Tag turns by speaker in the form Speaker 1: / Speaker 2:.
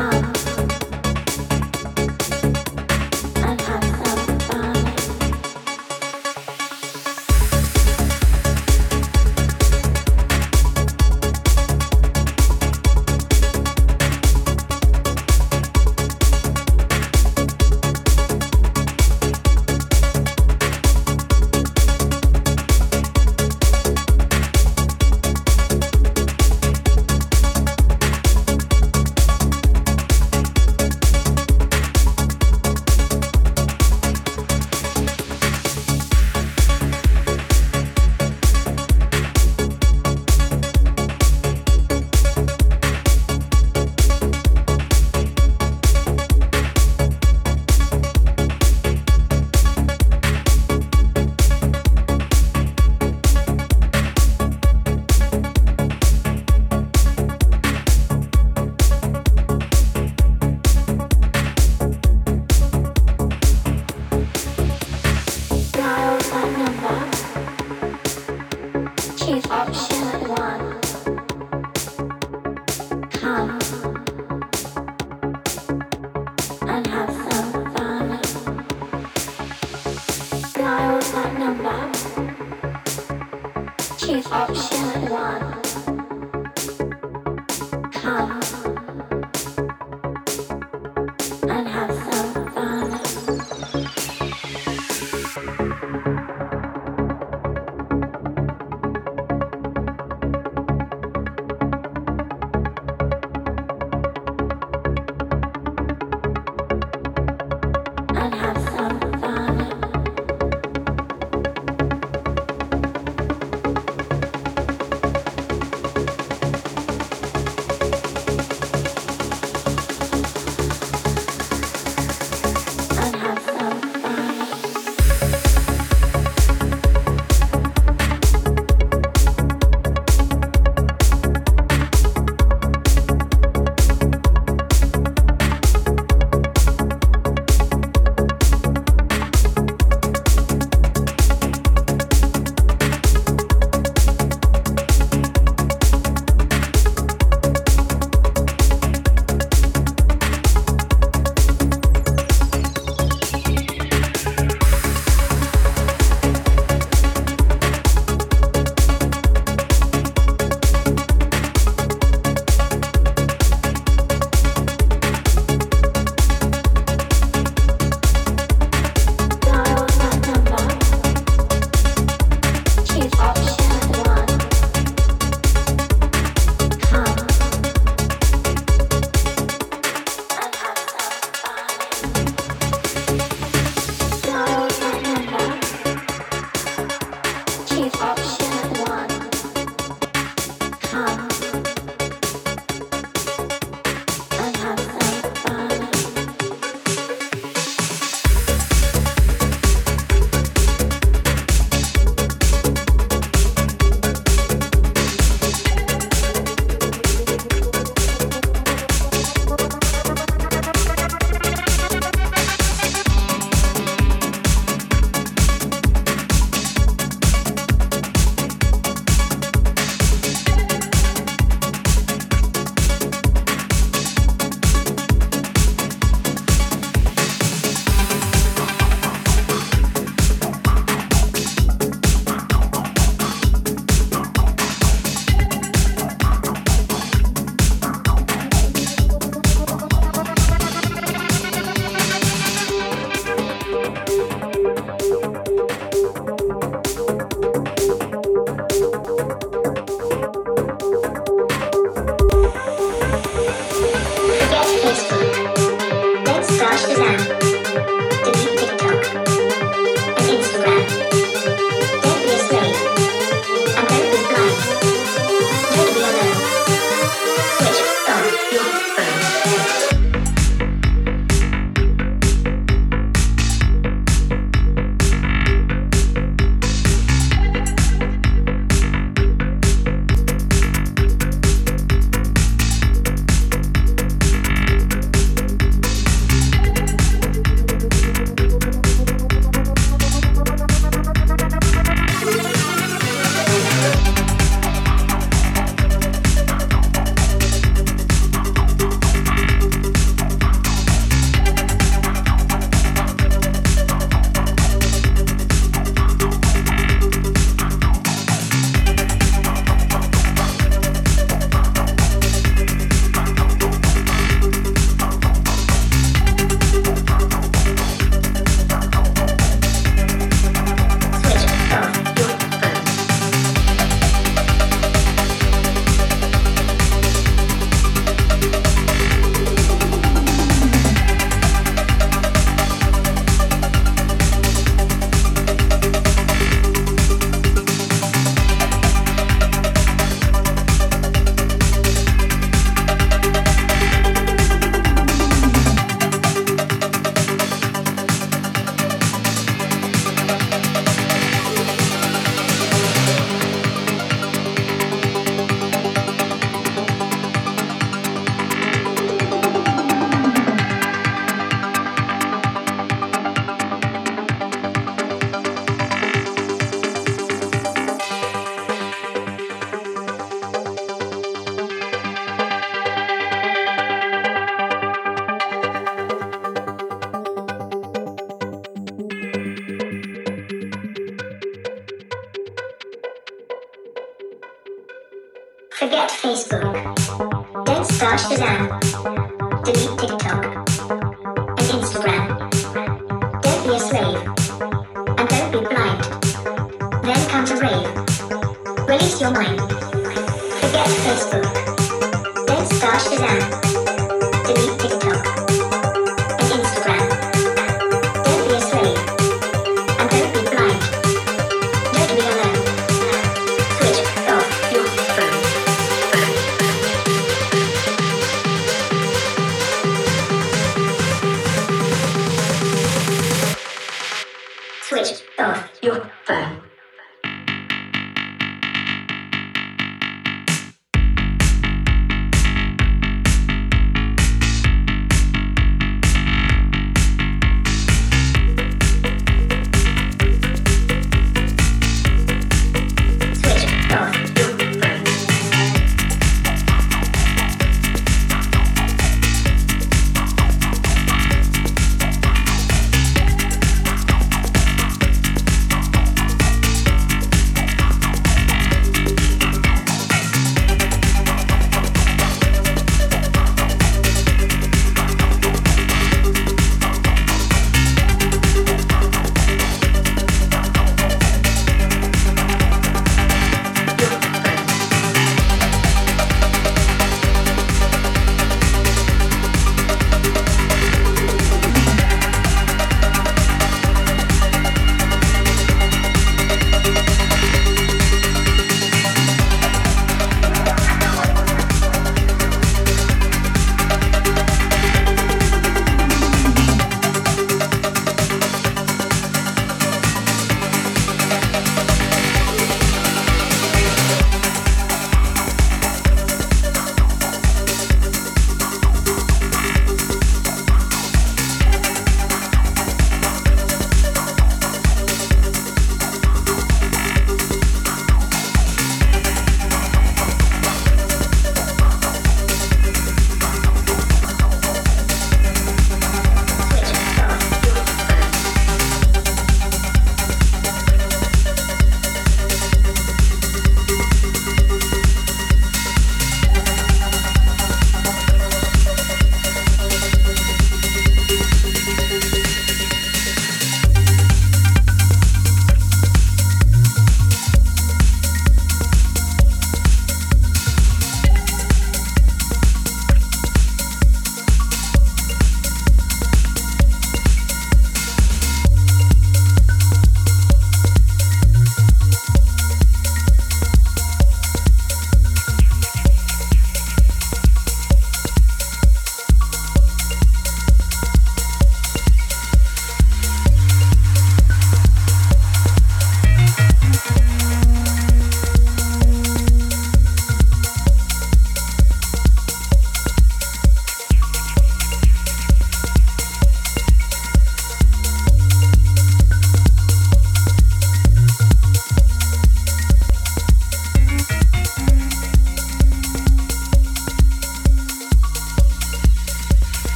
Speaker 1: 啊